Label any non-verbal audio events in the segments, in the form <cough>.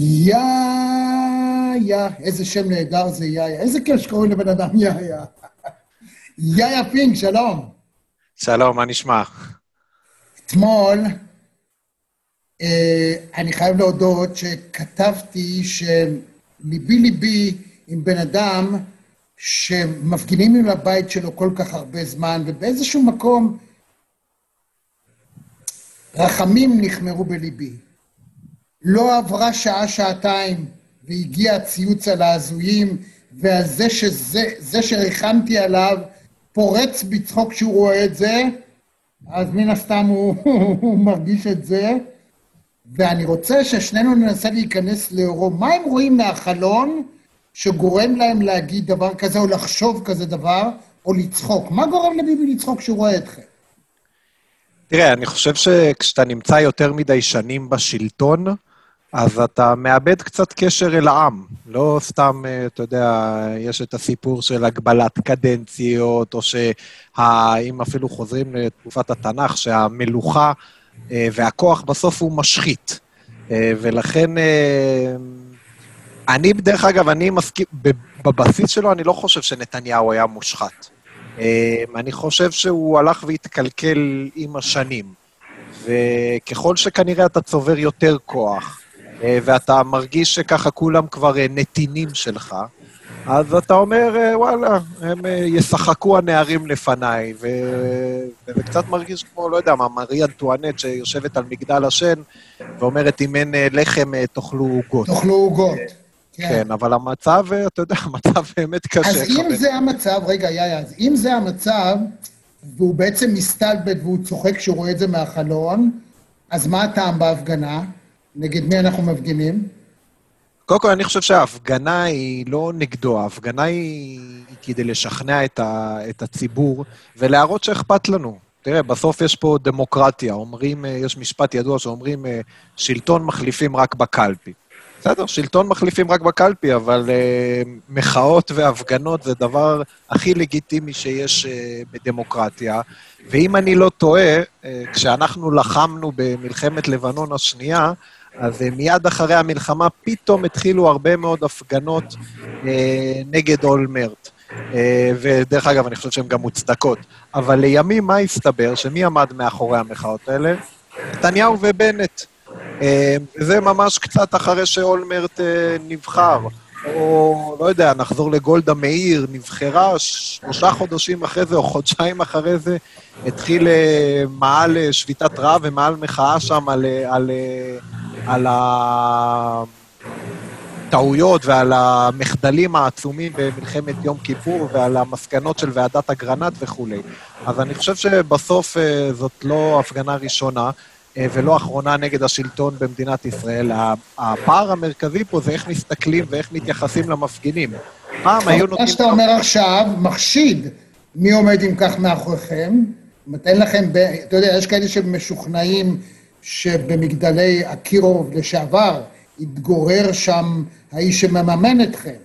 יא, יא, איזה שם נהדר זה יא, איזה כיף שקוראים לבן אדם יא, יא. יא פינק, שלום. שלום, מה נשמע? אתמול, אה, אני חייב להודות שכתבתי שליבי ליבי עם בן אדם שמפגינים עם הבית שלו כל כך הרבה זמן, ובאיזשהו מקום רחמים נחמרו בליבי. לא עברה שעה, שעתיים, והגיע הציוץ על ההזויים, ועל זה שזה, זה שריחמתי עליו, פורץ בצחוק כשהוא רואה את זה, אז מן הסתם הוא, <laughs> הוא מרגיש את זה. ואני רוצה ששנינו ננסה להיכנס לאורו. מה הם רואים מהחלון שגורם להם להגיד דבר כזה, או לחשוב כזה דבר, או לצחוק? מה גורם לביבי לצחוק כשהוא רואה אתכם? תראה, אני חושב שכשאתה נמצא יותר מדי שנים בשלטון, אז אתה מאבד קצת קשר אל העם. לא סתם, אה, אתה יודע, יש את הסיפור של הגבלת קדנציות, או שאם אפילו חוזרים לתקופת התנ"ך, שהמלוכה אה, והכוח בסוף הוא משחית. אה, ולכן, אני, דרך אגב, אני מסכים, בבסיס שלו אני לא חושב שנתניהו היה מושחת. אני חושב שהוא הלך והתקלקל עם השנים. וככל שכנראה אתה צובר יותר כוח, ואתה מרגיש שככה כולם כבר אה, נתינים שלך, אז אתה אומר, אה, וואלה, הם ישחקו הנערים לפניי, וזה קצת מרגיש כמו, לא יודע מה, מרי אנטואנט שיושבת על מגדל השן ואומרת, אם אין לחם, תאכלו עוגות. תאכלו עוגות. כן. כן, אבל המצב, אתה יודע, <laughs> המצב באמת קשה. אז אם זה המצב, רגע, יאיה, אז אם זה המצב, והוא בעצם מסתלבט והוא צוחק כשהוא רואה את זה מהחלון, אז מה הטעם בהפגנה? נגד מי אנחנו מפגינים? קודם כל, אני חושב שההפגנה היא לא נגדו, ההפגנה היא, כדי לשכנע את, ה, את הציבור ולהראות שאכפת לנו. תראה, בסוף יש פה דמוקרטיה. אומרים, אה, יש משפט ידוע שאומרים, אה, שלטון מחליפים רק בקלפי. בסדר, שלטון מחליפים רק בקלפי, אבל uh, מחאות והפגנות זה דבר הכי לגיטימי שיש uh, בדמוקרטיה. ואם אני לא טועה, uh, כשאנחנו לחמנו במלחמת לבנון השנייה, אז אה, מיד אחרי המלחמה פתאום התחילו הרבה מאוד הפגנות אה, נגד אולמרט. אה, ודרך אגב, אני חושב שהן גם מוצדקות. אבל לימים, מה הסתבר? שמי עמד מאחורי המחאות האלה? נתניהו ובנט. אה, זה ממש קצת אחרי שאולמרט אה, נבחר. או, לא יודע, נחזור לגולדה מאיר, נבחרה שלושה חודשים אחרי זה, או חודשיים אחרי זה, התחיל אה, מעל אה, שביתת רעב ומעל מחאה שם על, אה, על, על הטעויות ועל המחדלים העצומים במלחמת יום כיפור ועל המסקנות של ועדת אגרנט וכולי. אז אני חושב שבסוף זאת לא הפגנה ראשונה. ולא אחרונה נגד השלטון במדינת ישראל. הפער המרכזי פה זה איך מסתכלים ואיך מתייחסים למפגינים. פעם היו נותנים... מה שאתה אומר עכשיו מחשיד מי עומד עם כך מאחוריכם. אין לכם... אתה יודע, יש כאלה שמשוכנעים שבמגדלי אקירוב לשעבר התגורר שם האיש שמממן אתכם.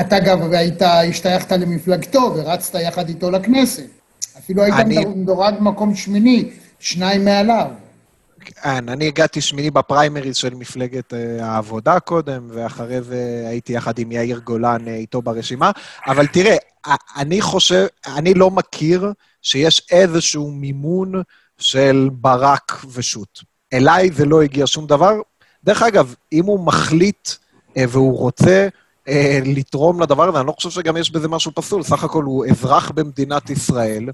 אתה אגב, היית, השתייכת למפלגתו ורצת יחד איתו לכנסת. אפילו היית אני... מדורג מקום שמיני, שניים מעליו. כן, אני הגעתי שמיני בפריימריז של מפלגת אה, העבודה קודם, ואחרי זה הייתי יחד עם יאיר גולן אה, איתו ברשימה. אבל תראה, אני חושב, אני לא מכיר שיש איזשהו מימון של ברק ושות'. אליי זה לא הגיע שום דבר. דרך אגב, אם הוא מחליט אה, והוא רוצה לתרום לדבר הזה, אני לא חושב שגם יש בזה משהו פסול. סך הכל הוא אזרח במדינת ישראל,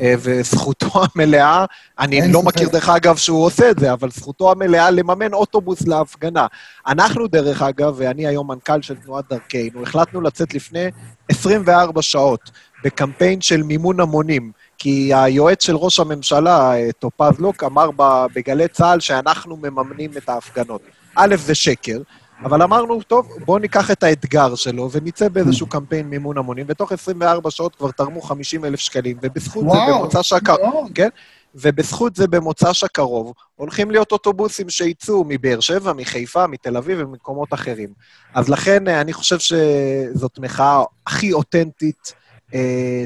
וזכותו המלאה, אני לא מכיר דרך אגב שהוא עושה את זה, אבל זכותו המלאה לממן אוטובוס להפגנה. אנחנו, דרך אגב, ואני היום מנכ"ל של תנועת דרכנו, החלטנו לצאת לפני 24 שעות בקמפיין של מימון המונים. כי היועץ של ראש הממשלה, טופז לוק, אמר בגלי צה"ל שאנחנו מממנים את ההפגנות. א', זה שקר, אבל אמרנו, טוב, בואו ניקח את האתגר שלו ונצא באיזשהו קמפיין מימון המונים, ותוך 24 שעות כבר תרמו 50 אלף שקלים, ובזכות וואו, זה במוצא שקרוב, כן? ובזכות זה במוצ"ש הקרוב הולכים להיות אוטובוסים שיצאו מבאר שבע, מחיפה, מתל אביב וממקומות אחרים. אז לכן אני חושב שזאת מחאה הכי אותנטית אה,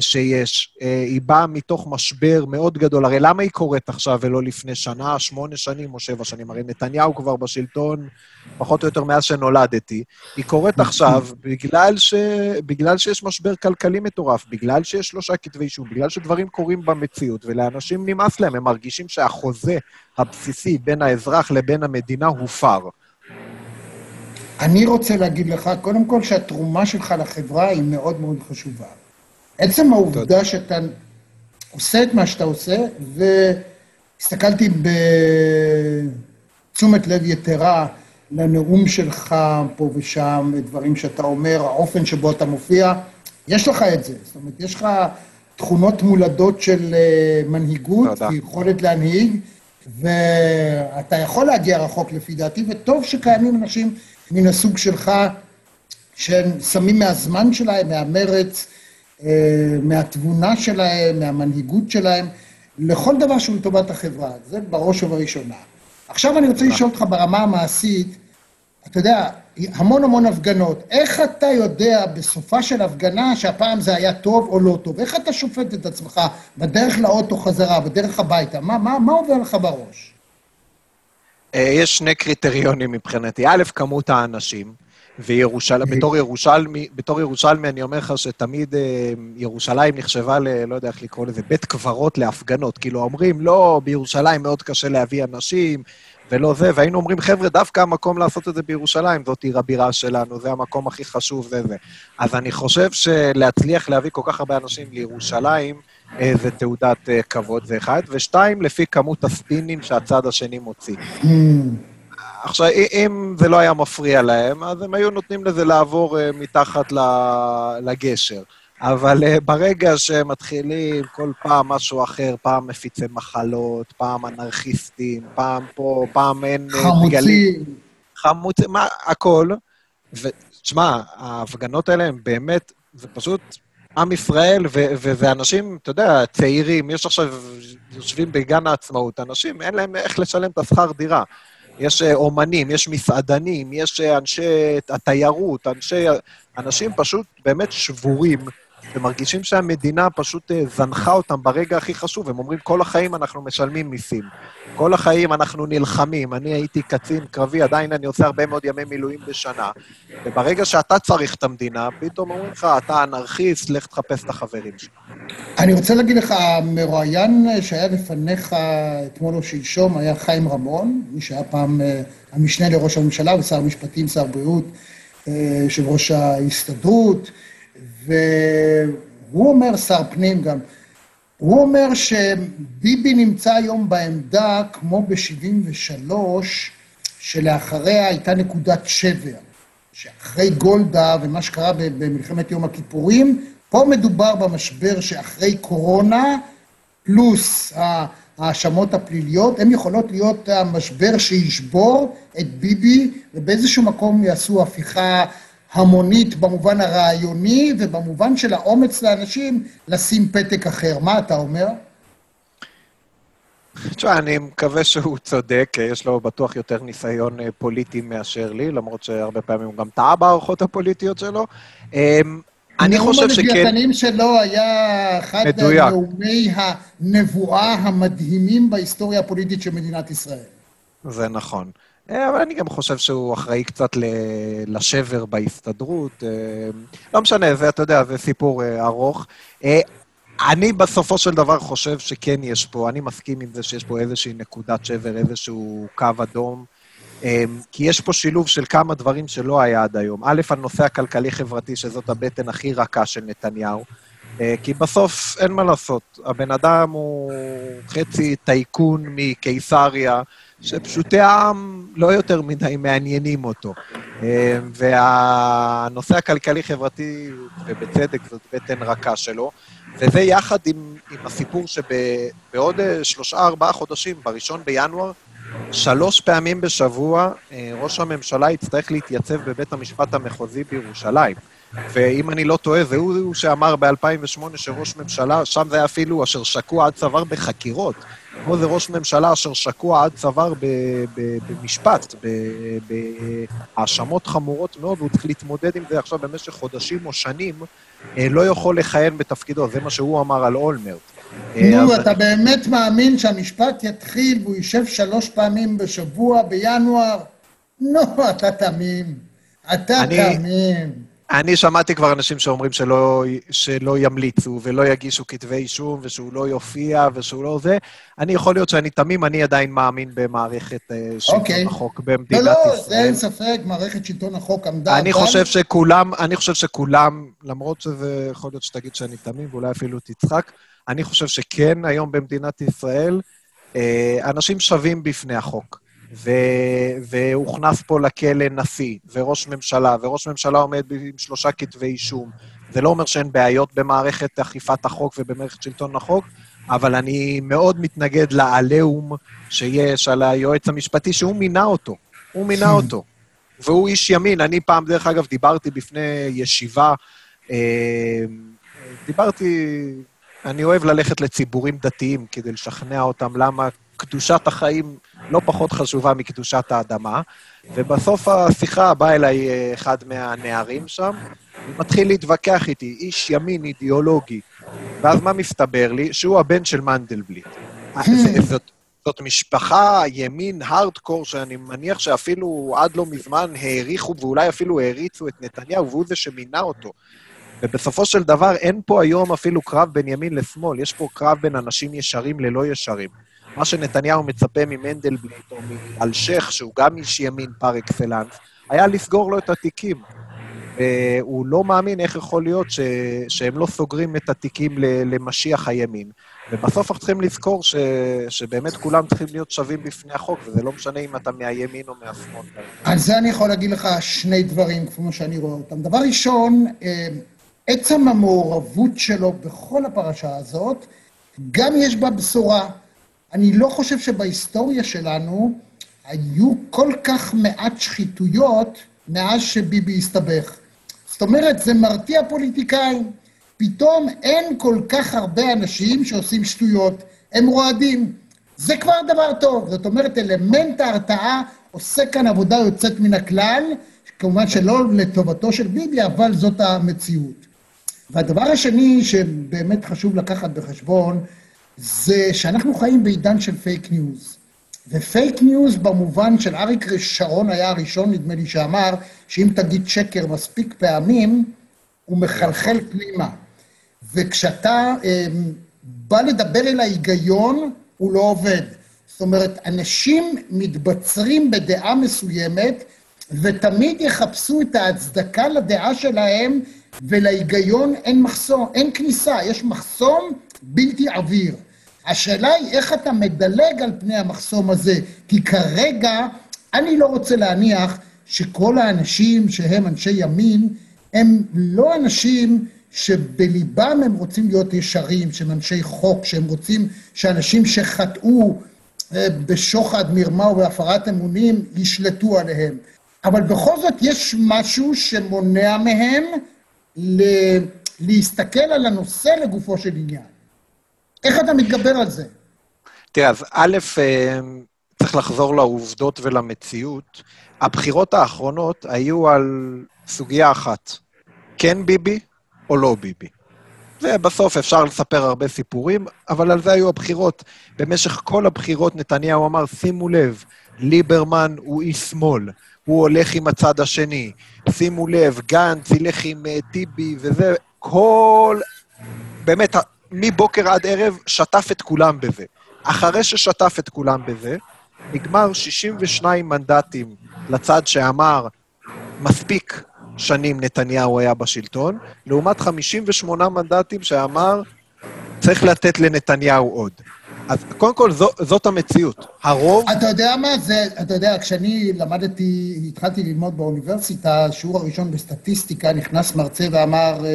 שיש. אה, היא באה מתוך משבר מאוד גדול. הרי למה היא קורית עכשיו ולא לפני שנה, שמונה שנים או שבע שנים? הרי נתניהו כבר בשלטון פחות או יותר מאז שנולדתי. היא קורית עכשיו בגלל, ש... בגלל שיש משבר כלכלי מטורף, בגלל שיש שלושה כתבי אישום, בגלל שדברים קורים במציאות, ולאנשים נמאס להם, הם מרגישים שהחוזה הבסיסי בין האזרח לבין המדינה הופר. אני רוצה להגיד לך, קודם כל, שהתרומה שלך לחברה היא מאוד מאוד חשובה. עצם העובדה שאתה עושה את מה שאתה עושה, והסתכלתי בתשומת לב יתרה לנאום שלך פה ושם, דברים שאתה אומר, האופן שבו אתה מופיע, יש לך את זה. זאת אומרת, יש לך תכונות מולדות של אה, מנהיגות, ויכולת להנהיג, ואתה יכול להגיע רחוק לפי דעתי, וטוב שקיימים אנשים מן הסוג שלך, שהם שמים מהזמן שלהם, מהמרץ, מהתבונה שלהם, מהמנהיגות שלהם, לכל דבר שהוא לטובת החברה. זה בראש ובראשונה. עכשיו אני רוצה לשאול אותך ברמה המעשית, אתה יודע, המון המון הפגנות. איך אתה יודע בסופה של הפגנה שהפעם זה היה טוב או לא טוב? איך אתה שופט את עצמך בדרך לאוטו חזרה, בדרך הביתה? מה, מה, מה עובר לך בראש? אה, יש שני קריטריונים מבחינתי. א', כמות האנשים. וירושלים, בתור ירושלמי, בתור ירושלמי אני אומר לך שתמיד אה, ירושלים נחשבה ל... לא יודע איך לקרוא לזה, בית קברות להפגנות. כאילו אומרים, לא, בירושלים מאוד קשה להביא אנשים, ולא זה, והיינו אומרים, חבר'ה, דווקא המקום לעשות את זה בירושלים, זאת עיר הבירה שלנו, זה המקום הכי חשוב, זה זה. אז אני חושב שלהצליח להביא כל כך הרבה אנשים לירושלים, אה, זה תעודת אה, כבוד, זה אחד. ושתיים, לפי כמות הספינים שהצד השני מוציא. עכשיו, אם זה לא היה מפריע להם, אז הם היו נותנים לזה לעבור uh, מתחת לגשר. אבל uh, ברגע שהם מתחילים כל פעם משהו אחר, פעם מפיצי מחלות, פעם אנרכיסטים, פעם פה, פעם אין... אה, חמוצים. חמוצים, מה, הכל. ותשמע, ההפגנות האלה הן באמת, זה פשוט עם ישראל, וזה אנשים, אתה יודע, צעירים, יש עכשיו, יושבים בגן העצמאות, אנשים, אין להם איך לשלם את השכר דירה. יש אה, אומנים, יש מסעדנים, יש אה, אנשי התיירות, אנשי... אנשים פשוט באמת שבורים, ומרגישים שהמדינה פשוט אה, זנחה אותם ברגע הכי חשוב. הם אומרים, כל החיים אנחנו משלמים מיסים. כל החיים אנחנו נלחמים. אני הייתי קצין קרבי, עדיין אני עושה הרבה מאוד ימי מילואים בשנה. וברגע שאתה צריך את המדינה, פתאום אומרים לך, אתה אנרכיסט, לך תחפש את החברים שלך. אני רוצה להגיד לך, המרואיין שהיה לפניך אתמול או שלשום היה חיים רמון, מי שהיה פעם אה, המשנה לראש הממשלה ושר המשפטים, שר הבריאות, אה, יושב ראש ההסתדרות, והוא אומר, שר פנים גם, הוא אומר שביבי נמצא היום בעמדה כמו ב-73, שלאחריה הייתה נקודת שבר. שאחרי גולדה ומה שקרה במלחמת יום הכיפורים, פה מדובר במשבר שאחרי קורונה, פלוס ההאשמות הפליליות, הן יכולות להיות המשבר שישבור את ביבי, ובאיזשהו מקום יעשו הפיכה המונית במובן הרעיוני, ובמובן של האומץ לאנשים לשים פתק אחר. מה אתה אומר? תשמע, אני מקווה שהוא צודק, יש לו בטוח יותר ניסיון אה, פוליטי מאשר לי, למרות שהרבה פעמים הוא גם טעה בהערכות הפוליטיות שלו. אמ, אני חושב שכן... נאום הלוויתנים שלו היה אחד מנאומי הנבואה המדהימים בהיסטוריה הפוליטית של מדינת ישראל. זה נכון. אה, אבל אני גם חושב שהוא אחראי קצת לשבר בהסתדרות. אה, לא משנה, זה, אתה יודע, זה סיפור ארוך. אני בסופו של דבר חושב שכן יש פה, אני מסכים עם זה שיש פה איזושהי נקודת שבר, איזשהו קו אדום, כי יש פה שילוב של כמה דברים שלא היה עד היום. א', הנושא הכלכלי-חברתי, שזאת הבטן הכי רכה של נתניהו, אה, כי בסוף אין מה לעשות, הבן אדם הוא חצי טייקון מקיסריה, שפשוטי העם לא יותר מדי מעניינים אותו. אמ, והנושא הכלכלי-חברתי, ובצדק, זאת בטן רכה שלו. וזה יחד עם, עם הסיפור שבעוד אה, שלושה-ארבעה חודשים, בראשון בינואר, שלוש פעמים בשבוע אה, ראש הממשלה יצטרך להתייצב בבית המשפט המחוזי בירושלים. ואם אני לא טועה, זה הוא שאמר ב-2008 שראש ממשלה, שם זה היה אפילו אשר שקוע עד צוואר בחקירות. פה זה ראש ממשלה אשר שקוע עד צוואר במשפט, בהאשמות חמורות מאוד, והוא צריך להתמודד עם זה עכשיו במשך חודשים או שנים, אה, לא יכול לכהן בתפקידו, זה מה שהוא אמר על אולמרט. אה, נו, אתה באמת מאמין שהמשפט יתחיל והוא יישב שלוש פעמים בשבוע בינואר? נו, אתה תמים. אתה תמים. אני שמעתי כבר אנשים שאומרים שלא, שלא ימליצו ולא יגישו כתבי אישום ושהוא לא יופיע ושהוא לא זה. אני יכול להיות שאני תמים, אני עדיין מאמין במערכת uh, שלטון okay. אוקיי. החוק במדינת לא, ישראל. לא, לא, אין ספק, מערכת שלטון החוק עמדה... אני אבל... חושב שכולם, אני חושב שכולם, למרות שזה יכול להיות שתגיד שאני תמים ואולי אפילו תצחק, אני חושב שכן, היום במדינת ישראל, uh, אנשים שווים בפני החוק. והוכנס פה לכלא נשיא, וראש ממשלה, וראש ממשלה עומד עם שלושה כתבי אישום. זה לא אומר שאין בעיות במערכת אכיפת החוק ובמערכת שלטון החוק, אבל אני מאוד מתנגד לעליהום שיש על היועץ המשפטי, שהוא מינה אותו. הוא מינה <laughs> אותו. והוא איש ימין. אני פעם, דרך אגב, דיברתי בפני ישיבה, אה, דיברתי, אני אוהב ללכת לציבורים דתיים כדי לשכנע אותם למה קדושת החיים לא פחות חשובה מקדושת האדמה, ובסוף השיחה בא אליי אה, אחד מהנערים שם, ומתחיל להתווכח איתי, איש ימין אידיאולוגי. ואז מה מסתבר לי? שהוא הבן של מנדלבליט. אה, hmm. זאת, זאת משפחה ימין הארדקור, שאני מניח שאפילו עד לא מזמן העריכו ואולי אפילו העריצו את נתניהו, והוא זה שמינה אותו. ובסופו של דבר אין פה היום אפילו קרב בין ימין לשמאל, יש פה קרב בין אנשים ישרים ללא ישרים. מה שנתניהו מצפה ממנדלבליט או מאלשיך, שהוא גם איש ימין פר אקסלנס, היה לסגור לו את התיקים. והוא לא מאמין איך יכול להיות ש... שהם לא סוגרים את התיקים למשיח הימין. ובסוף אנחנו צריכים לזכור ש... שבאמת כולם צריכים להיות שווים בפני החוק, וזה לא משנה אם אתה מהימין או מהשמאל. על זה אני יכול להגיד לך שני דברים, כמו שאני רואה אותם. דבר ראשון, אה, עצם המעורבות שלו בכל הפרשה הזאת, גם יש בה בשורה. אני לא חושב שבהיסטוריה שלנו היו כל כך מעט שחיתויות מאז שביבי הסתבך. זאת אומרת, זה מרתיע פוליטיקאים. פתאום אין כל כך הרבה אנשים שעושים שטויות, הם רועדים. זה כבר דבר טוב. זאת אומרת, אלמנט ההרתעה עושה כאן עבודה יוצאת מן הכלל, כמובן שלא לטובתו של ביבי, אבל זאת המציאות. והדבר השני שבאמת חשוב לקחת בחשבון, זה שאנחנו חיים בעידן של פייק ניוז. ופייק ניוז במובן של אריק שרון היה הראשון, נדמה לי, שאמר שאם תגיד שקר מספיק פעמים, הוא מחלחל פנימה. וכשאתה אה, בא לדבר אל ההיגיון, הוא לא עובד. זאת אומרת, אנשים מתבצרים בדעה מסוימת, ותמיד יחפשו את ההצדקה לדעה שלהם, ולהיגיון אין מחסום, אין כניסה, יש מחסום בלתי עביר. השאלה היא איך אתה מדלג על פני המחסום הזה, כי כרגע אני לא רוצה להניח שכל האנשים שהם אנשי ימין, הם לא אנשים שבליבם הם רוצים להיות ישרים, שהם אנשי חוק, שהם רוצים שאנשים שחטאו אה, בשוחד, מרמה ובהפרת אמונים ישלטו עליהם. אבל בכל זאת יש משהו שמונע מהם להסתכל על הנושא לגופו של עניין. איך אתה מתגבר על זה? תראה, אז א', אה, צריך לחזור לעובדות ולמציאות. הבחירות האחרונות היו על סוגיה אחת, כן ביבי או לא ביבי. ובסוף אפשר לספר הרבה סיפורים, אבל על זה היו הבחירות. במשך כל הבחירות נתניהו אמר, שימו לב, ליברמן הוא איש שמאל, הוא הולך עם הצד השני. שימו לב, גנץ ילך עם uh, טיבי וזה, כל... באמת, מבוקר עד ערב שטף את כולם בזה. אחרי ששטף את כולם בזה, נגמר 62 מנדטים לצד שאמר, מספיק שנים נתניהו היה בשלטון, לעומת 58 מנדטים שאמר, צריך לתת לנתניהו עוד. אז קודם כל, זו, זאת המציאות. הרוב... אתה יודע מה זה, אתה יודע, כשאני למדתי, התחלתי ללמוד באוניברסיטה, השיעור הראשון בסטטיסטיקה, נכנס מרצה ואמר, אה,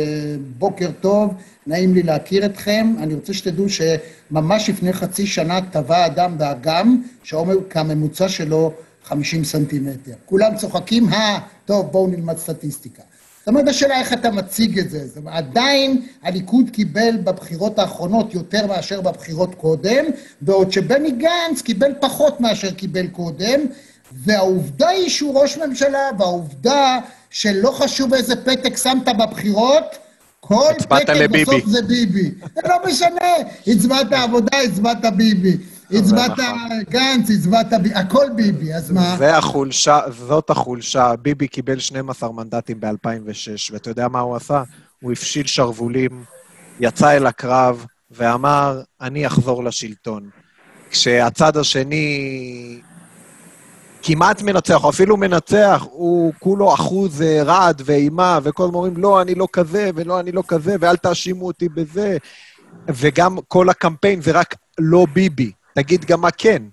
בוקר טוב, נעים לי להכיר אתכם. אני רוצה שתדעו שממש לפני חצי שנה טבע אדם באגם, שהעומק הממוצע שלו 50 סנטימטר. כולם צוחקים, אה, טוב, בואו נלמד סטטיסטיקה. זאת אומרת, השאלה איך אתה מציג את זה. זאת אומרת, עדיין הליכוד קיבל בבחירות האחרונות יותר מאשר בבחירות קודם, בעוד שבני גנץ קיבל פחות מאשר קיבל קודם, והעובדה היא שהוא ראש ממשלה, והעובדה שלא חשוב איזה פתק שמת בבחירות, כל פתק. בסוף זה ביבי. זה לא משנה, הצבעת עבודה, הצבעת ביבי. הצבעת נכון. גנץ, הצבעת ביבי, הכל ביבי, אז מה? זה החולשה, זאת החולשה. ביבי קיבל 12 מנדטים ב-2006, ואתה יודע מה הוא עשה? הוא הפשיל שרוולים, יצא אל הקרב, ואמר, אני אחזור לשלטון. כשהצד השני כמעט מנצח, או אפילו מנצח, הוא כולו אחוז אה, רעד ואימה, וכל הזמן אומרים, לא, אני לא כזה, ולא, אני לא כזה, ואל תאשימו אותי בזה. וגם כל הקמפיין זה רק לא ביבי. תגיד גם מה כן.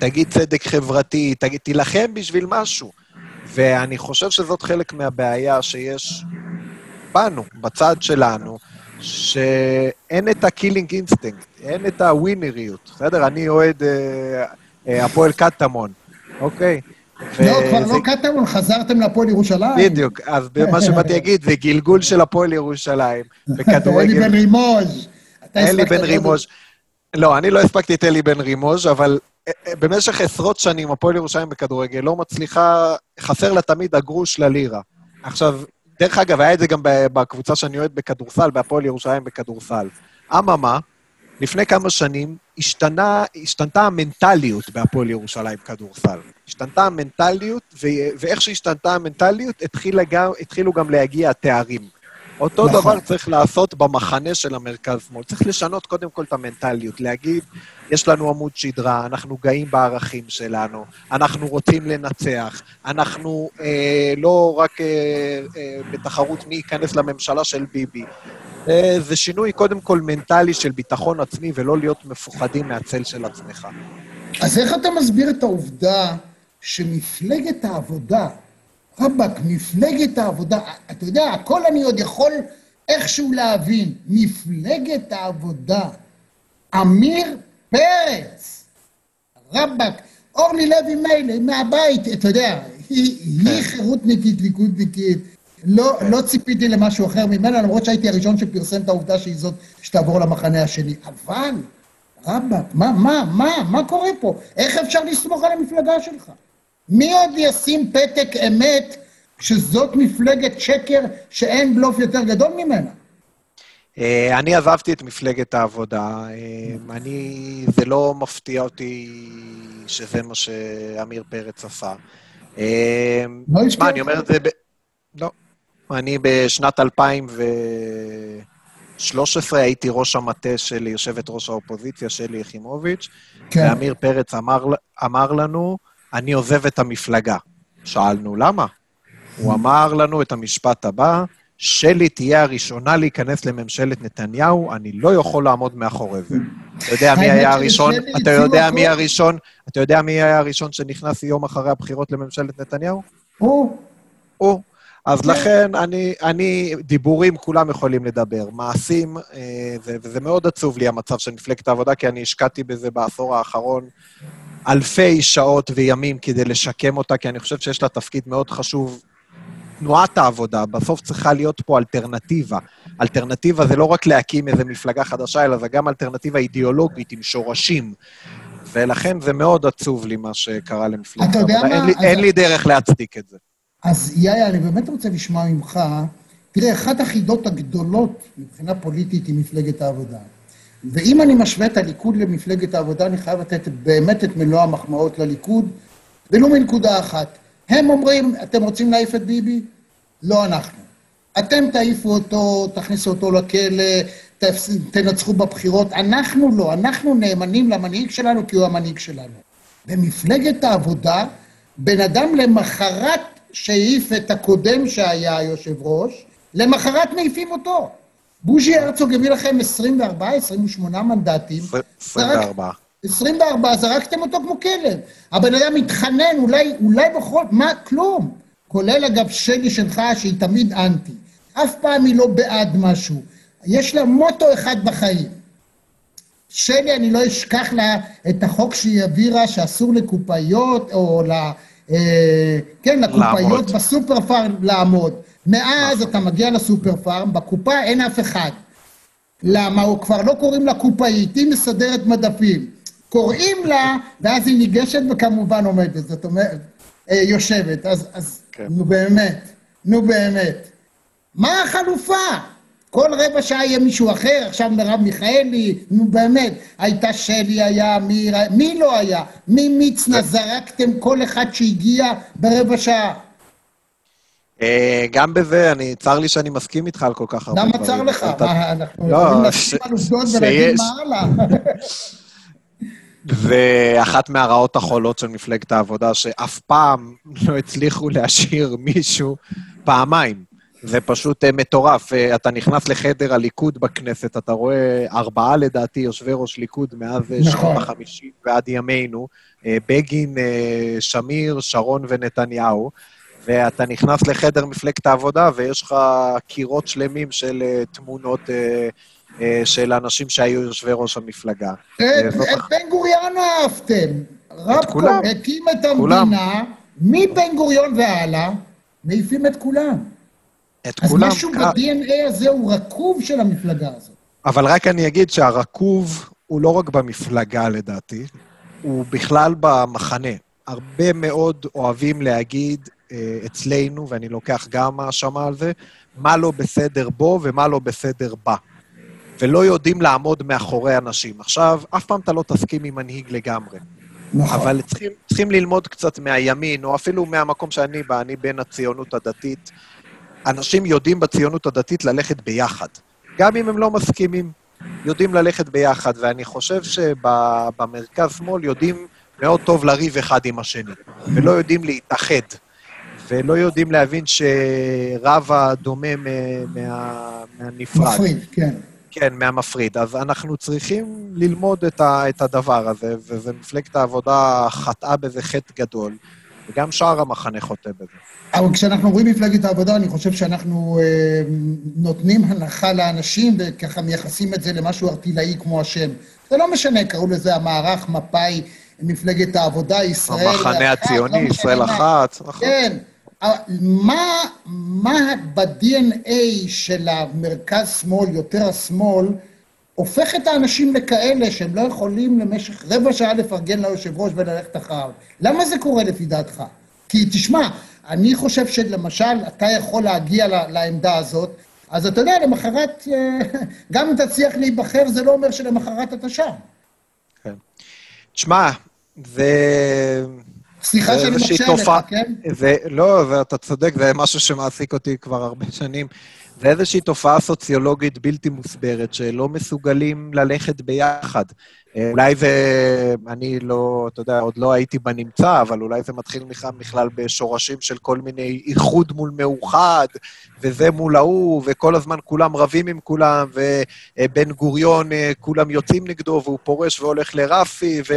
תגיד צדק חברתי, תגיד, תילחם בשביל משהו. ואני חושב שזאת חלק מהבעיה שיש בנו, בצד שלנו, שאין את ה killing instinct, אין את הווינריות, בסדר? אני אוהד אה, אה, הפועל קטמון, אוקיי? לא, כבר וזה- לא קטמון, חזרתם להפועל ירושלים. בדיוק, אז מה שבאתי <laughs> להגיד, זה גלגול של הפועל ירושלים, <laughs> אלי בכדורגל. בן רימוז'. אלי בן רימוז'. לא, אני לא הספקתי את אלי בן רימוז', אבל אה, אה, במשך עשרות שנים הפועל ירושלים בכדורגל לא מצליחה, חסר לה תמיד הגרוש ללירה. עכשיו, דרך אגב, היה את זה גם בקבוצה שאני אוהד בכדורסל, בהפועל ירושלים בכדורסל. אממה, לפני כמה שנים השתנה, השתנתה המנטליות בהפועל ירושלים כדורסל. השתנתה המנטליות, ו- ואיך שהשתנתה המנטליות, התחילה גם, התחילו גם להגיע התארים. אותו נכון. דבר צריך לעשות במחנה של המרכז-שמאל. צריך לשנות קודם כל את המנטליות, להגיד, יש לנו עמוד שדרה, אנחנו גאים בערכים שלנו, אנחנו רוצים לנצח, אנחנו אה, לא רק אה, אה, בתחרות מי ייכנס לממשלה של ביבי. אה, זה שינוי קודם כל מנטלי של ביטחון עצמי, ולא להיות מפוחדים מהצל של עצמך. אז איך אתה מסביר את העובדה שמפלגת העבודה, רבאק, מפלגת העבודה, אתה יודע, הכל אני עוד יכול איכשהו להבין. מפלגת העבודה, עמיר פרץ, רבאק, אורלי לוי מילא, מהבית, אתה יודע, היא, היא חירותניקית, ליכודניקית. לא, לא ציפיתי למשהו אחר ממנה, למרות שהייתי הראשון שפרסם את העובדה שהיא זאת שתעבור למחנה השני. אבל, רבאק, מה, מה, מה, מה קורה פה? איך אפשר לסמוך על המפלגה שלך? מי עוד ישים פתק אמת כשזאת מפלגת שקר שאין בלוף יותר גדול ממנה? אה, אני עזבתי את מפלגת העבודה. אה, אני, זה לא מפתיע אותי שזה מה שעמיר פרץ עשה. אה, לא אני אומר את זה ב... לא. אני בשנת 2013 הייתי ראש המטה של יושבת ראש האופוזיציה, שלי יחימוביץ', כן. ועמיר פרץ אמר, אמר לנו, אני עוזב את המפלגה. שאלנו, למה? הוא אמר לנו את המשפט הבא, שלי תהיה הראשונה להיכנס לממשלת נתניהו, אני לא יכול לעמוד מאחורי זה. אתה יודע מי היה הראשון? אתה יודע מי. הראשון? אתה יודע מי היה הראשון שנכנס יום אחרי הבחירות לממשלת נתניהו? הוא, הוא. אז כן. לכן אני, אני, דיבורים כולם יכולים לדבר, מעשים, אה, זה, וזה מאוד עצוב לי המצב של מפלגת העבודה, כי אני השקעתי בזה בעשור האחרון אלפי שעות וימים כדי לשקם אותה, כי אני חושב שיש לה תפקיד מאוד חשוב. תנועת העבודה, בסוף צריכה להיות פה אלטרנטיבה. אלטרנטיבה זה לא רק להקים איזו מפלגה חדשה, אלא זה גם אלטרנטיבה אידיאולוגית עם שורשים. ולכן זה מאוד עצוב לי מה שקרה למפלגת אתה יודע העבודה. אין מה? לי, אז- אין לי דרך להצדיק את זה. אז יאיה, אני באמת רוצה לשמוע ממך, תראה, אחת החידות הגדולות מבחינה פוליטית היא מפלגת העבודה. ואם אני משווה את הליכוד למפלגת העבודה, אני חייב לתת באמת את מלוא המחמאות לליכוד, ולו מנקודה אחת. הם אומרים, אתם רוצים להעיף את ביבי? לא אנחנו. אתם תעיפו אותו, תכניסו אותו לכלא, תנצחו בבחירות. אנחנו לא, אנחנו נאמנים למנהיג שלנו כי הוא המנהיג שלנו. במפלגת העבודה, בן אדם למחרת שהעיף את הקודם שהיה היושב ראש, למחרת מעיפים אותו. בוז'י הרצוג הביא לכם 24, 28 מנדטים. זרק- 24. 24, זרקתם אותו כמו כלב. הבן אדם מתחנן, אולי, אולי בכל... מה? כלום. כולל אגב שלי שלך, שהיא תמיד אנטי. אף פעם היא לא בעד משהו. יש לה מוטו אחד בחיים. שלי, אני לא אשכח לה את החוק שהיא העבירה, שאסור לקופאיות או אה, כן, לקופאיות לעמוד. בסופר פארם לעמוד. מאז אתה מגיע לסופר פארם, בקופה אין אף אחד. למה? הוא כבר לא קוראים לה קופאית, היא מסדרת מדפים. קוראים לה, ואז היא ניגשת וכמובן עומדת, זאת אומרת, אה, יושבת. אז, אז כן. נו באמת, נו באמת. מה החלופה? כל רבע שעה יהיה מישהו אחר, עכשיו מרב מיכאלי, נו באמת, הייתה שלי, היה מי, מי לא היה? מי מצנע זרקתם כל אחד שהגיע ברבע שעה? אה, גם בזה, אני, צר לי שאני מסכים איתך על כל כך הרבה למה דברים. צר לך? מה, אנחנו לא, יכולים ש- להסכים על עובדות ולהגיד מה הלאה? <laughs> ואחת מהרעות החולות של מפלגת העבודה, שאף פעם לא הצליחו להשאיר מישהו פעמיים. זה פשוט אה, מטורף. אה, אתה נכנס לחדר הליכוד בכנסת, אתה רואה ארבעה לדעתי יושבי ראש ליכוד מאז אה, נכון. שנות החמישים ועד ימינו, אה, בגין, אה, שמיר, שרון ונתניהו, ואתה נכנס לחדר מפלגת העבודה ויש לך קירות שלמים של אה, תמונות אה, אה, של אנשים שהיו יושבי ראש המפלגה. את זאת את בן גוריון אהבתם. רבקו כולם. הקים את. המדינה, מבן גוריון והלאה, מעיפים את כולם. את אז כולם. משהו כ- ב-DNA הזה הוא רקוב של המפלגה הזאת. אבל רק אני אגיד שהרקוב הוא לא רק במפלגה לדעתי, הוא בכלל במחנה. הרבה מאוד אוהבים להגיד אצלנו, ואני לוקח גם האשמה על זה, מה לא בסדר בו ומה לא בסדר בה. ולא יודעים לעמוד מאחורי אנשים. עכשיו, אף פעם אתה לא תסכים עם מנהיג לגמרי. נכון. אבל צריכים, צריכים ללמוד קצת מהימין, או אפילו מהמקום שאני בא, אני בין הציונות הדתית. אנשים יודעים בציונות הדתית ללכת ביחד. גם אם הם לא מסכימים, יודעים ללכת ביחד, ואני חושב שבמרכז-שמאל יודעים מאוד טוב לריב אחד עם השני, ולא יודעים להתאחד, ולא יודעים להבין שרב הדומה מ- מה, מהנפרד. מפריד, כן. כן, מהמפריד. אז אנחנו צריכים ללמוד את, ה, את הדבר הזה, ומפלגת העבודה חטאה בזה חטא גדול, וגם שאר המחנה חוטא בזה. אבל כשאנחנו אומרים מפלגת העבודה, אני חושב שאנחנו אה, נותנים הנחה לאנשים, וככה מייחסים את זה למשהו ארטילאי כמו השם. זה לא משנה, קראו לזה המערך, מפא"י, מפלגת העבודה, ישראל... המחנה אחת, הציוני, לא משנה ישראל מה. אחת, נכון. כן. אבל מה, מה ב-DNA של המרכז-שמאל, יותר השמאל, הופך את האנשים לכאלה שהם לא יכולים למשך רבע שעה לפרגן ליושב ראש וללכת אחריו? למה זה קורה לפי דעתך? כי תשמע, אני חושב שלמשל, אתה יכול להגיע לעמדה הזאת, אז אתה יודע, למחרת, אה, <laughs> גם אם תצליח להיבחר, זה לא אומר שלמחרת אתה שם. כן. תשמע, זה... סליחה שאני מקשה תופעה- כן? זה, לא, זה, אתה צודק, זה משהו שמעסיק אותי כבר הרבה שנים. זה איזושהי תופעה סוציולוגית בלתי מוסברת, שלא מסוגלים ללכת ביחד. אה, אולי זה, אני לא, אתה יודע, עוד לא הייתי בנמצא, אבל אולי זה מתחיל בכלל- בכלל בשורשים של כל מיני איחוד מול מאוחד, וזה מול ההוא, וכל הזמן כולם רבים עם כולם, ובן גוריון, אה, כולם יוצאים נגדו, והוא פורש והולך לרפי, ו...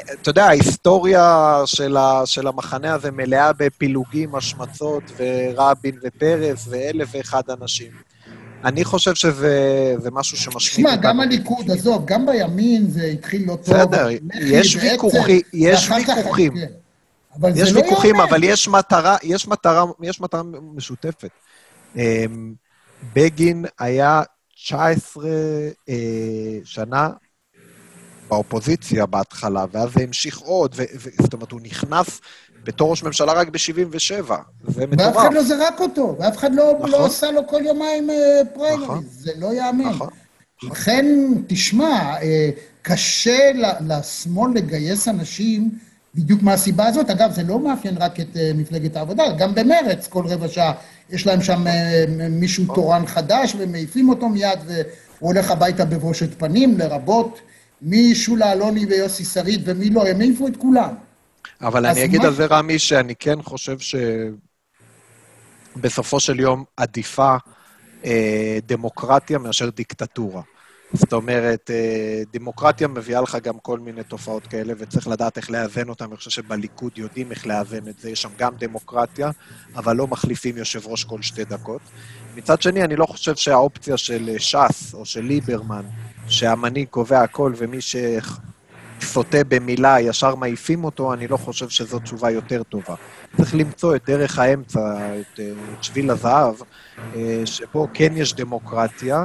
אתה יודע, ההיסטוריה של, ה, של המחנה הזה מלאה בפילוגים, השמצות, ורבין ופרס, ואלף ואחד אנשים. אני חושב שזה זה משהו שמשקיעים תשמע, גם הליכוד, עזוב, גם בימין זה התחיל לא טוב. בסדר, לח"י יש ואצ"ל, ויכוחים, יש ויכוחים. כן. אבל יש לא ויכוחים. אבל יש מטרה, יש מטרה, יש מטרה משותפת. אמ, בגין היה 19 אה, שנה באופוזיציה בהתחלה, ואז זה המשיך עוד, זאת אומרת, הוא נכנס בתור ראש ממשלה רק ב-77. זה ואף מטורף. אחד לא זרק אותו, ואף אחד לא, נכון. לא עשה לו כל יומיים אה, נכון. פריימריז, זה לא ייאמן. נכון. לכן, תשמע, אה, קשה לשמאל לגייס אנשים בדיוק מהסיבה הזאת. אגב, זה לא מאפיין רק את אה, מפלגת העבודה, גם במרץ כל רבע שעה יש להם שם אה, מישהו תורן חדש ומעיפים אותו מיד והוא הולך הביתה בבושת פנים, לרבות משולה אלוני ויוסי שריד ומי לא, הם העיפו את כולם. אבל אני אגיד מה- על זה, רמי, שאני כן חושב שבסופו של יום עדיפה אה, דמוקרטיה מאשר דיקטטורה. זאת אומרת, אה, דמוקרטיה מביאה לך גם כל מיני תופעות כאלה, וצריך לדעת איך לאזן אותן. אני חושב שבליכוד יודעים איך לאזן את זה. יש שם גם דמוקרטיה, אבל לא מחליפים יושב ראש כל שתי דקות. מצד שני, אני לא חושב שהאופציה של ש"ס או של ליברמן, שהמנהיג קובע הכל ומי ש... סוטה במילה, ישר מעיפים אותו, אני לא חושב שזו תשובה יותר טובה. צריך למצוא את דרך האמצע, את, אה, את שביל הזהב, אה, שבו כן יש דמוקרטיה,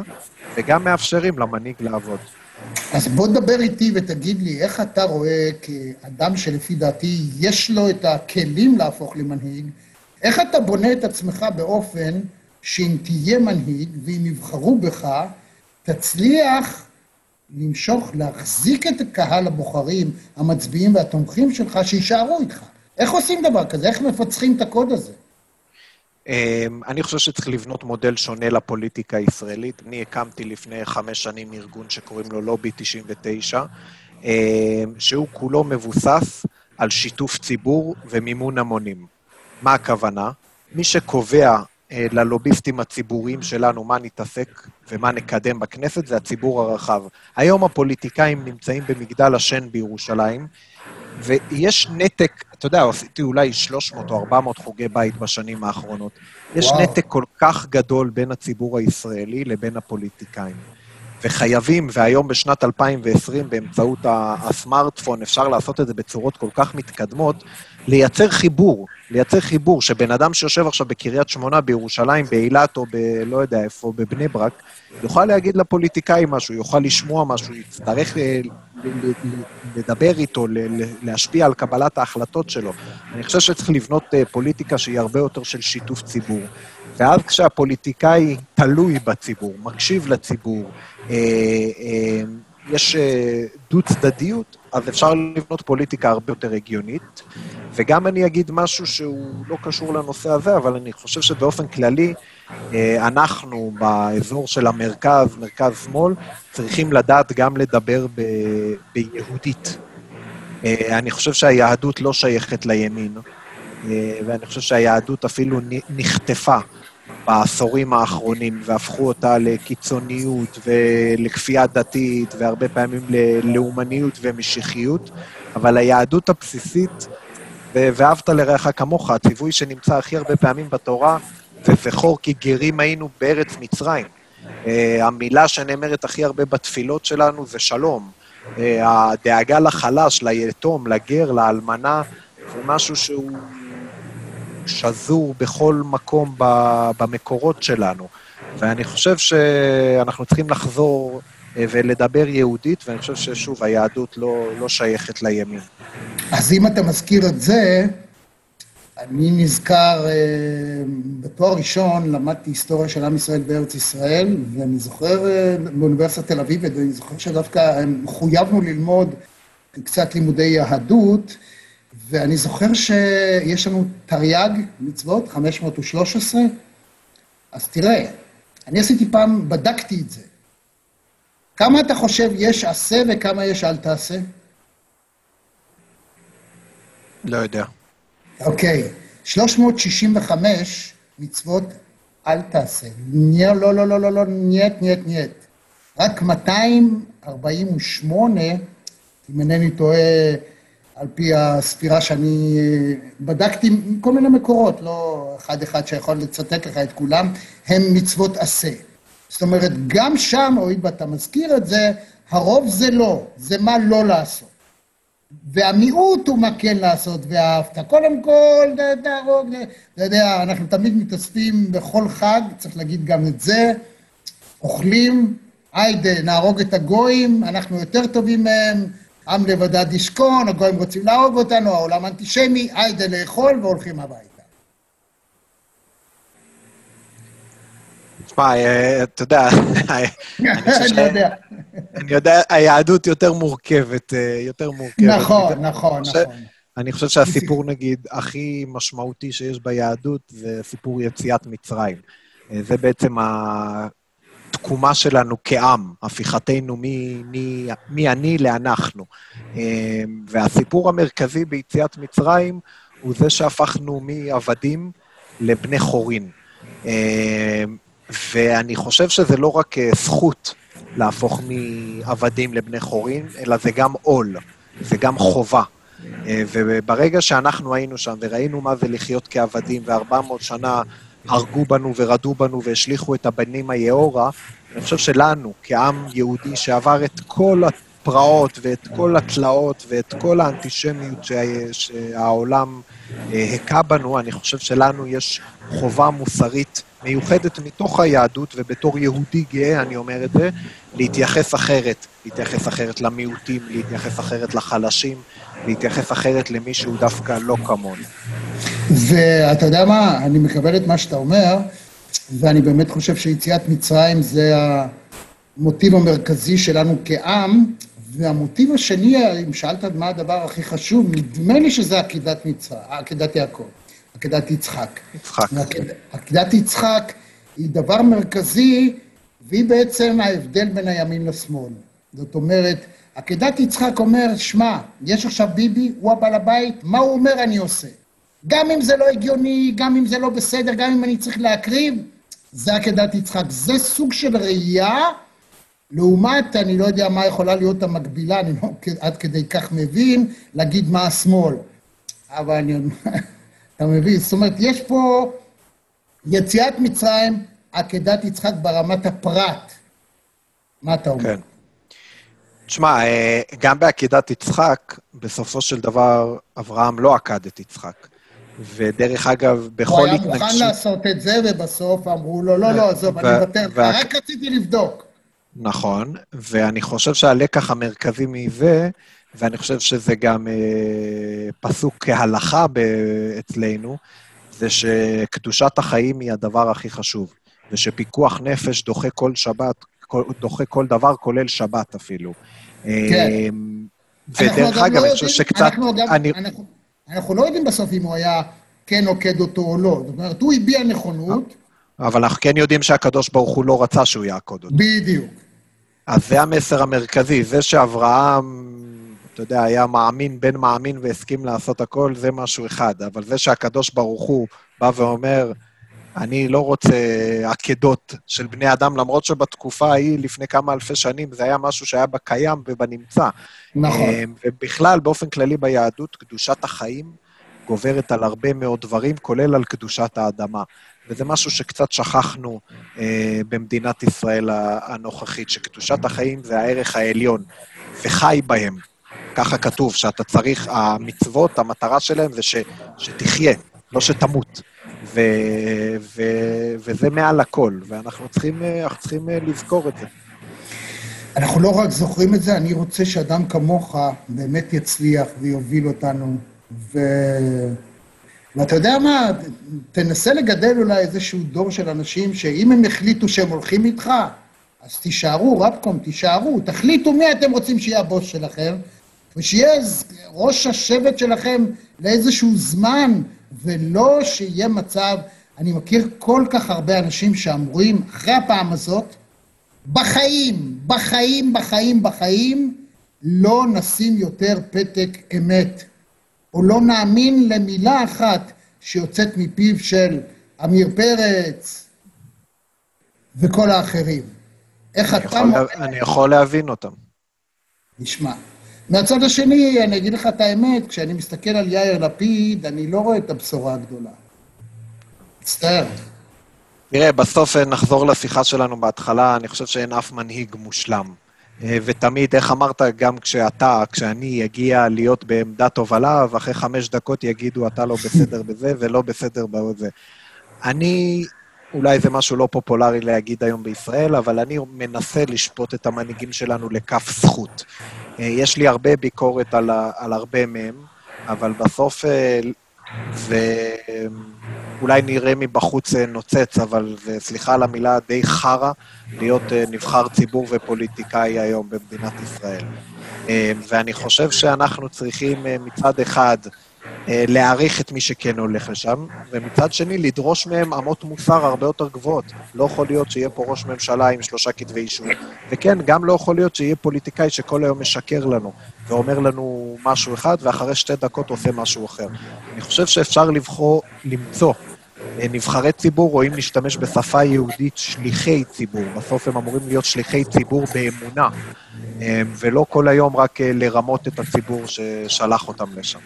וגם מאפשרים למנהיג לעבוד. אז בוא דבר איתי ותגיד לי, איך אתה רואה כאדם שלפי דעתי יש לו את הכלים להפוך למנהיג, איך אתה בונה את עצמך באופן שאם תהיה מנהיג ואם יבחרו בך, תצליח למשוך, להחזיק את קהל הבוחרים, המצביעים והתומכים שלך, שיישארו איתך. איך עושים דבר כזה? איך מפצחים את הקוד הזה? אמ, אני חושב שצריך לבנות מודל שונה לפוליטיקה הישראלית. אני הקמתי לפני חמש שנים ארגון שקוראים לו לובי 99, אמ, שהוא כולו מבוסס על שיתוף ציבור ומימון המונים. מה הכוונה? מי שקובע ללוביסטים הציבוריים שלנו מה נתעסק ומה נקדם בכנסת זה הציבור הרחב. היום הפוליטיקאים נמצאים במגדל השן בירושלים, ויש נתק, אתה יודע, עשיתי אולי 300 או 400 חוגי בית בשנים האחרונות. יש וואו. נתק כל כך גדול בין הציבור הישראלי לבין הפוליטיקאים. וחייבים, והיום בשנת 2020, באמצעות הסמארטפון, אפשר לעשות את זה בצורות כל כך מתקדמות, לייצר חיבור, לייצר חיבור, שבן אדם שיושב עכשיו בקריית שמונה, בירושלים, באילת או ב... לא יודע איפה, בבני ברק, יוכל להגיד לפוליטיקאים משהו, יוכל לשמוע משהו, יצטרך אה, לדבר איתו, להשפיע על קבלת ההחלטות שלו. אני חושב שצריך לבנות אה, פוליטיקה שהיא הרבה יותר של שיתוף ציבור. ואז כשהפוליטיקאי תלוי בציבור, מקשיב לציבור, אה, יש דו-צדדיות, אז אפשר לבנות פוליטיקה הרבה יותר הגיונית. וגם אני אגיד משהו שהוא לא קשור לנושא הזה, אבל אני חושב שבאופן כללי, אנחנו באזור של המרכז, מרכז-שמאל, צריכים לדעת גם לדבר ב... ביהודית. אני חושב שהיהדות לא שייכת לימין, ואני חושב שהיהדות אפילו נחטפה בעשורים האחרונים, והפכו אותה לקיצוניות ולכפייה דתית, והרבה פעמים ללאומניות ומשיחיות, אבל היהדות הבסיסית, ואהבת לרעך כמוך, הציווי שנמצא הכי הרבה פעמים בתורה, זה זכור כי גרים היינו בארץ מצרים. אה, המילה שנאמרת הכי הרבה בתפילות שלנו זה שלום. אה, הדאגה לחלש, ליתום, לגר, לאלמנה, זה משהו שהוא שזור בכל מקום במקורות שלנו. ואני חושב שאנחנו צריכים לחזור אה, ולדבר יהודית, ואני חושב ששוב, היהדות לא, לא שייכת לימין. אז אם אתה מזכיר את זה, אני נזכר, אה, בתואר ראשון למדתי היסטוריה של עם ישראל בארץ ישראל, ואני זוכר אה, באוניברסיטת תל אביב, ואני זוכר שדווקא חויבנו ללמוד קצת לימודי יהדות, ואני זוכר שיש לנו תרי"ג מצוות, 513, אז תראה, אני עשיתי פעם, בדקתי את זה. כמה אתה חושב יש עשה וכמה יש אל תעשה? לא יודע. אוקיי, 365 מצוות אל תעשה. לא, לא, לא, לא, לא, לא, нет, нет, нет. רק 248, אם אינני טועה, על פי הספירה שאני בדקתי מכל מיני מקורות, לא אחד-אחד שיכול לצטט לך את כולם, הם מצוות עשה. זאת אומרת, גם שם, הואיל ואתה מזכיר את זה, הרוב זה לא, זה מה לא לעשות. והמיעוט הוא מה כן לעשות, ואהבת. קודם כל, תהרוג, אתה יודע, אנחנו תמיד מתאספים בכל חג, צריך להגיד גם את זה, אוכלים, היידה, נהרוג את הגויים, אנחנו יותר טובים מהם, עם לבדד ישכון, הגויים רוצים להרוג אותנו, העולם אנטישמי, היידה לאכול והולכים הביתה. תשמע, אה, אתה יודע, <laughs> אני יודע. אני יודע, היהדות יותר מורכבת, אה, יותר מורכבת. נכון, נכון, נכון. אני חושב שהסיפור, נגיד, הכי משמעותי שיש ביהדות זה סיפור יציאת מצרים. אה, זה בעצם התקומה שלנו כעם, הפיכתנו מאני לאנחנו. אמ, והסיפור המרכזי ביציאת מצרים הוא זה שהפכנו מעבדים לבני חורין. אמ, ואני חושב שזה לא רק אה, זכות להפוך מעבדים לבני חורין, אלא זה גם עול, זה גם חובה. אה, וברגע שאנחנו היינו שם וראינו מה זה לחיות כעבדים, ו-400 שנה הרגו בנו ורדו בנו והשליכו את הבנים היאורה, אני חושב שלנו, כעם יהודי שעבר את כל הפרעות ואת כל התלאות ואת כל האנטישמיות שהעולם הכה בנו, אני חושב שלנו יש חובה מוסרית מיוחדת מתוך היהדות, ובתור יהודי גאה, אני אומר את זה, להתייחס אחרת, להתייחס אחרת למיעוטים, להתייחס אחרת לחלשים, להתייחס אחרת למי שהוא דווקא לא כמוני. ואתה יודע מה, אני מקבל את מה שאתה אומר, ואני באמת חושב שיציאת מצרים זה המוטיב המרכזי שלנו כעם, והמוטיב השני, אם שאלת מה הדבר הכי חשוב, נדמה לי שזה עקידת מצרים, עקידת יעקב, עקידת יצחק. יצחק. עקידת יצחק היא דבר מרכזי, והיא בעצם ההבדל בין הימין לשמאל. זאת אומרת, עקדת יצחק אומר, שמע, יש עכשיו ביבי, הוא הבעל הבית, מה הוא אומר אני עושה. גם אם זה לא הגיוני, גם אם זה לא בסדר, גם אם אני צריך להקריב, זה עקדת יצחק. זה סוג של ראייה, לעומת, אני לא יודע מה יכולה להיות המקבילה, אני לא עד כדי כך מבין, להגיד מה השמאל. אבל אני... <laughs> אתה מבין? זאת אומרת, יש פה יציאת מצרים, עקדת יצחק ברמת הפרט. מה אתה אומר? כן. תשמע, אה, גם בעקידת יצחק, בסופו של דבר, אברהם לא עקד את יצחק. ודרך אגב, בכל התנגשות... הוא היה מוכן לעשות את זה, ובסוף אמרו לו, לא, לא, עזוב, אני מוותר לך, רק רציתי לבדוק. נכון, ואני חושב שהלקח המרכזי מזה, ואני חושב שזה גם אה, פסוק כהלכה אצלנו, זה שקדושת החיים היא הדבר הכי חשוב, ושפיקוח נפש דוחה כל שבת, דוחה כל דבר, כולל שבת אפילו. כן. ודרך אגב, לא אני חושב שקצת... אנחנו, גם, אני... אנחנו, אנחנו לא יודעים בסוף אם הוא היה כן עוקד אותו או לא. זאת אומרת, הוא הביע נכונות. אבל אנחנו כן יודעים שהקדוש ברוך הוא לא רצה שהוא יעקוד אותו. בדיוק. אז זה המסר המרכזי. זה שאברהם, אתה יודע, היה מאמין, בן מאמין והסכים לעשות הכל, זה משהו אחד. אבל זה שהקדוש ברוך הוא בא ואומר, אני לא רוצה עקדות של בני אדם, למרות שבתקופה ההיא, לפני כמה אלפי שנים, זה היה משהו שהיה בקיים ובנמצא. נכון. אה, ובכלל, באופן כללי ביהדות, קדושת החיים גוברת על הרבה מאוד דברים, כולל על קדושת האדמה. וזה משהו שקצת שכחנו אה, במדינת ישראל הנוכחית, שקדושת החיים זה הערך העליון, וחי בהם. ככה כתוב, שאתה צריך, המצוות, המטרה שלהם זה ש, שתחיה, לא שתמות. ו, ו, וזה מעל הכל, ואנחנו צריכים, צריכים לזכור את זה. אנחנו לא רק זוכרים את זה, אני רוצה שאדם כמוך באמת יצליח ויוביל אותנו. ו... ואתה יודע מה, תנסה לגדל אולי איזשהו דור של אנשים שאם הם החליטו שהם הולכים איתך, אז תישארו, רבקום, תישארו, תחליטו מי אתם רוצים שיהיה הבוס שלכם, ושיהיה ראש השבט שלכם לאיזשהו זמן, ולא שיהיה מצב, אני מכיר כל כך הרבה אנשים שאמורים, אחרי הפעם הזאת, בחיים, בחיים, בחיים, בחיים, לא נשים יותר פתק אמת, או לא נאמין למילה אחת שיוצאת מפיו של עמיר פרץ וכל האחרים. איך אתה... יכול, אני יכול להבין אותם. נשמע. מהצד השני, אני אגיד לך את האמת, כשאני מסתכל על יאיר לפיד, אני לא רואה את הבשורה הגדולה. מצטער. תראה, בסוף אה, נחזור לשיחה שלנו בהתחלה, אני חושב שאין אף מנהיג מושלם. אה, ותמיד, איך אמרת, גם כשאתה, כשאני אגיע להיות בעמדת הובלה, ואחרי חמש דקות יגידו, אתה לא בסדר בזה ולא בסדר בזה. אני, אולי זה משהו לא פופולרי להגיד היום בישראל, אבל אני מנסה לשפוט את המנהיגים שלנו לכף זכות. אה, יש לי הרבה ביקורת על, על הרבה מהם, אבל בסוף זה אה, אולי נראה מבחוץ אה, נוצץ, אבל זה, סליחה על המילה, די חרא להיות נבחר ציבור ופוליטיקאי היום במדינת ישראל. ואני חושב שאנחנו צריכים מצד אחד להעריך את מי שכן הולך לשם, ומצד שני, לדרוש מהם אמות מוסר הרבה יותר גבוהות. לא יכול להיות שיהיה פה ראש ממשלה עם שלושה כתבי אישום. וכן, גם לא יכול להיות שיהיה פוליטיקאי שכל היום משקר לנו, ואומר לנו משהו אחד, ואחרי שתי דקות עושה משהו אחר. אני חושב שאפשר לבחור, למצוא אה, נבחרי ציבור, או אם נשתמש בשפה יהודית, שליחי ציבור. בסוף הם אמורים להיות שליחי ציבור באמונה, אה, ולא כל היום רק לרמות את הציבור ששלח אותם לשם.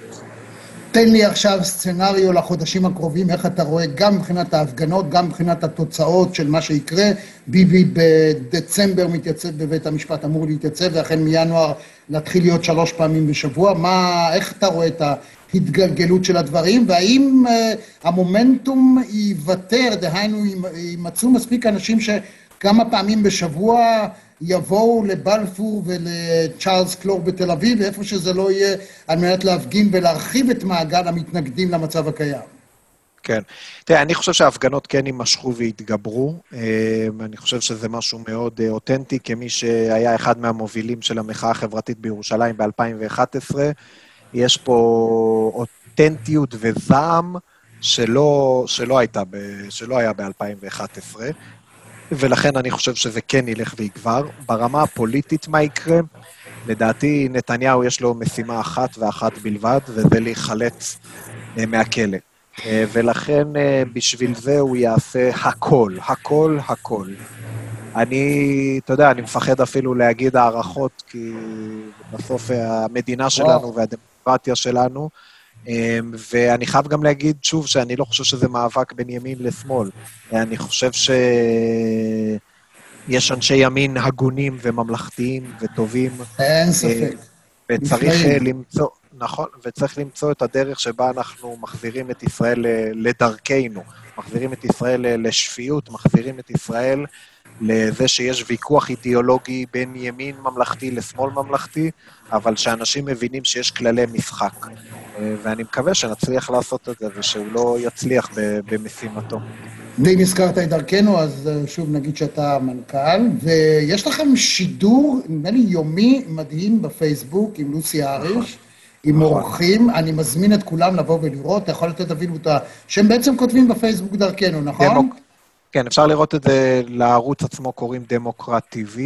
תן לי עכשיו סצנריו לחודשים הקרובים, איך אתה רואה גם מבחינת ההפגנות, גם מבחינת התוצאות של מה שיקרה. ביבי בדצמבר מתייצב בבית המשפט, אמור להתייצב, והחל מינואר להתחיל להיות שלוש פעמים בשבוע. מה, איך אתה רואה את ההתגלגלות של הדברים, והאם uh, המומנטום ייוותר, דהיינו, יימצאו מספיק אנשים שכמה פעמים בשבוע יבואו לבלפור ולצ'ארלס קלור בתל אביב, ואיפה שזה לא יהיה, על מנת להפגין ולהרחיב את מעגל המתנגדים למצב הקיים. כן. תראה, אני חושב שההפגנות כן יימשכו ויתגברו. אה, אני חושב שזה משהו מאוד אה, אותנטי, כמי שהיה אחד מהמובילים של המחאה החברתית בירושלים ב-2011. יש פה אותנטיות וזעם שלא, שלא, הייתה שלא היה ב-2011. ולכן אני חושב שזה כן ילך ויגבר. ברמה הפוליטית, מה יקרה? לדעתי, נתניהו יש לו משימה אחת ואחת בלבד, וזה להיחלץ אה, מהכלא. אה, ולכן אה, בשביל זה הוא יעשה הכל, הכל, הכל. אני, אתה יודע, אני מפחד אפילו להגיד הערכות, כי בסוף המדינה שלנו והדמוקרטיה שלנו, ואני חייב גם להגיד שוב שאני לא חושב שזה מאבק בין ימין לשמאל. אני חושב שיש אנשי ימין הגונים וממלכתיים וטובים. אין ספק. אה, וצריך אה, למצוא, נכון, וצריך למצוא את הדרך שבה אנחנו מחזירים את ישראל לדרכנו, מחזירים את ישראל לשפיות, מחזירים את ישראל לזה שיש ויכוח אידיאולוגי בין ימין ממלכתי לשמאל ממלכתי, אבל שאנשים מבינים שיש כללי משחק. אה, ואני מקווה שנצליח לעשות את זה ושהוא לא יצליח במשימתו. ואם הזכרת את דרכנו, אז אה, שוב נגיד שאתה מנכ"ל, ויש לכם שידור, נדמה לי יומי מדהים בפייסבוק עם לוסי אריש, עם נכון. אורחים, אני מזמין את כולם לבוא ולראות, אתה יכול לתת אפילו את ה... שהם בעצם כותבים בפייסבוק דרכנו, נכון? כן, אפשר לראות את זה, לערוץ עצמו קוראים דמוקרט TV,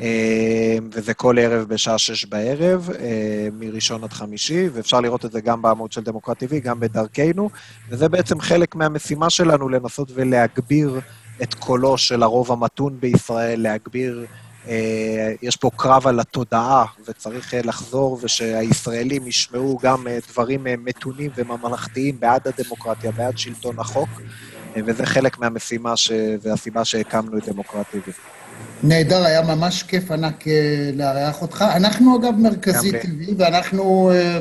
אה, וזה כל ערב בשעה שש בערב, אה, מראשון עד חמישי, ואפשר לראות את זה גם בעמוד של דמוקרט TV, גם בדרכנו, וזה בעצם חלק מהמשימה שלנו לנסות ולהגביר את קולו של הרוב המתון בישראל, להגביר... אה, יש פה קרב על התודעה, וצריך לחזור ושהישראלים ישמעו גם דברים מתונים וממלכתיים בעד הדמוקרטיה, בעד שלטון החוק. וזה חלק מהמשימה ש... והסיבה שהקמנו את דמוקרט TV. נהדר, היה ממש כיף ענק אה, לארח אותך. אנחנו אגב מרכזי טבעי, ואנחנו אה,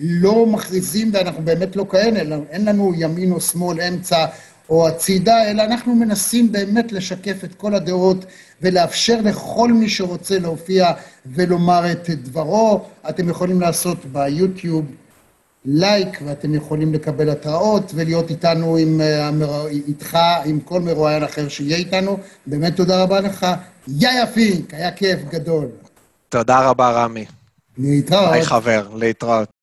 לא מכריזים, ואנחנו באמת לא כאלה, אין לנו ימין או שמאל, אמצע או הצידה, אלא אנחנו מנסים באמת לשקף את כל הדעות ולאפשר לכל מי שרוצה להופיע ולומר את דברו. אתם יכולים לעשות ביוטיוב לייק, ואתם יכולים לקבל התראות ולהיות איתנו, עם, אה, איתך, עם כל מרואיין אחר שיהיה איתנו. באמת תודה רבה לך. יא יפיק, היה כיף גדול. תודה רבה, רמי. להתראות. היי חבר, להתראות.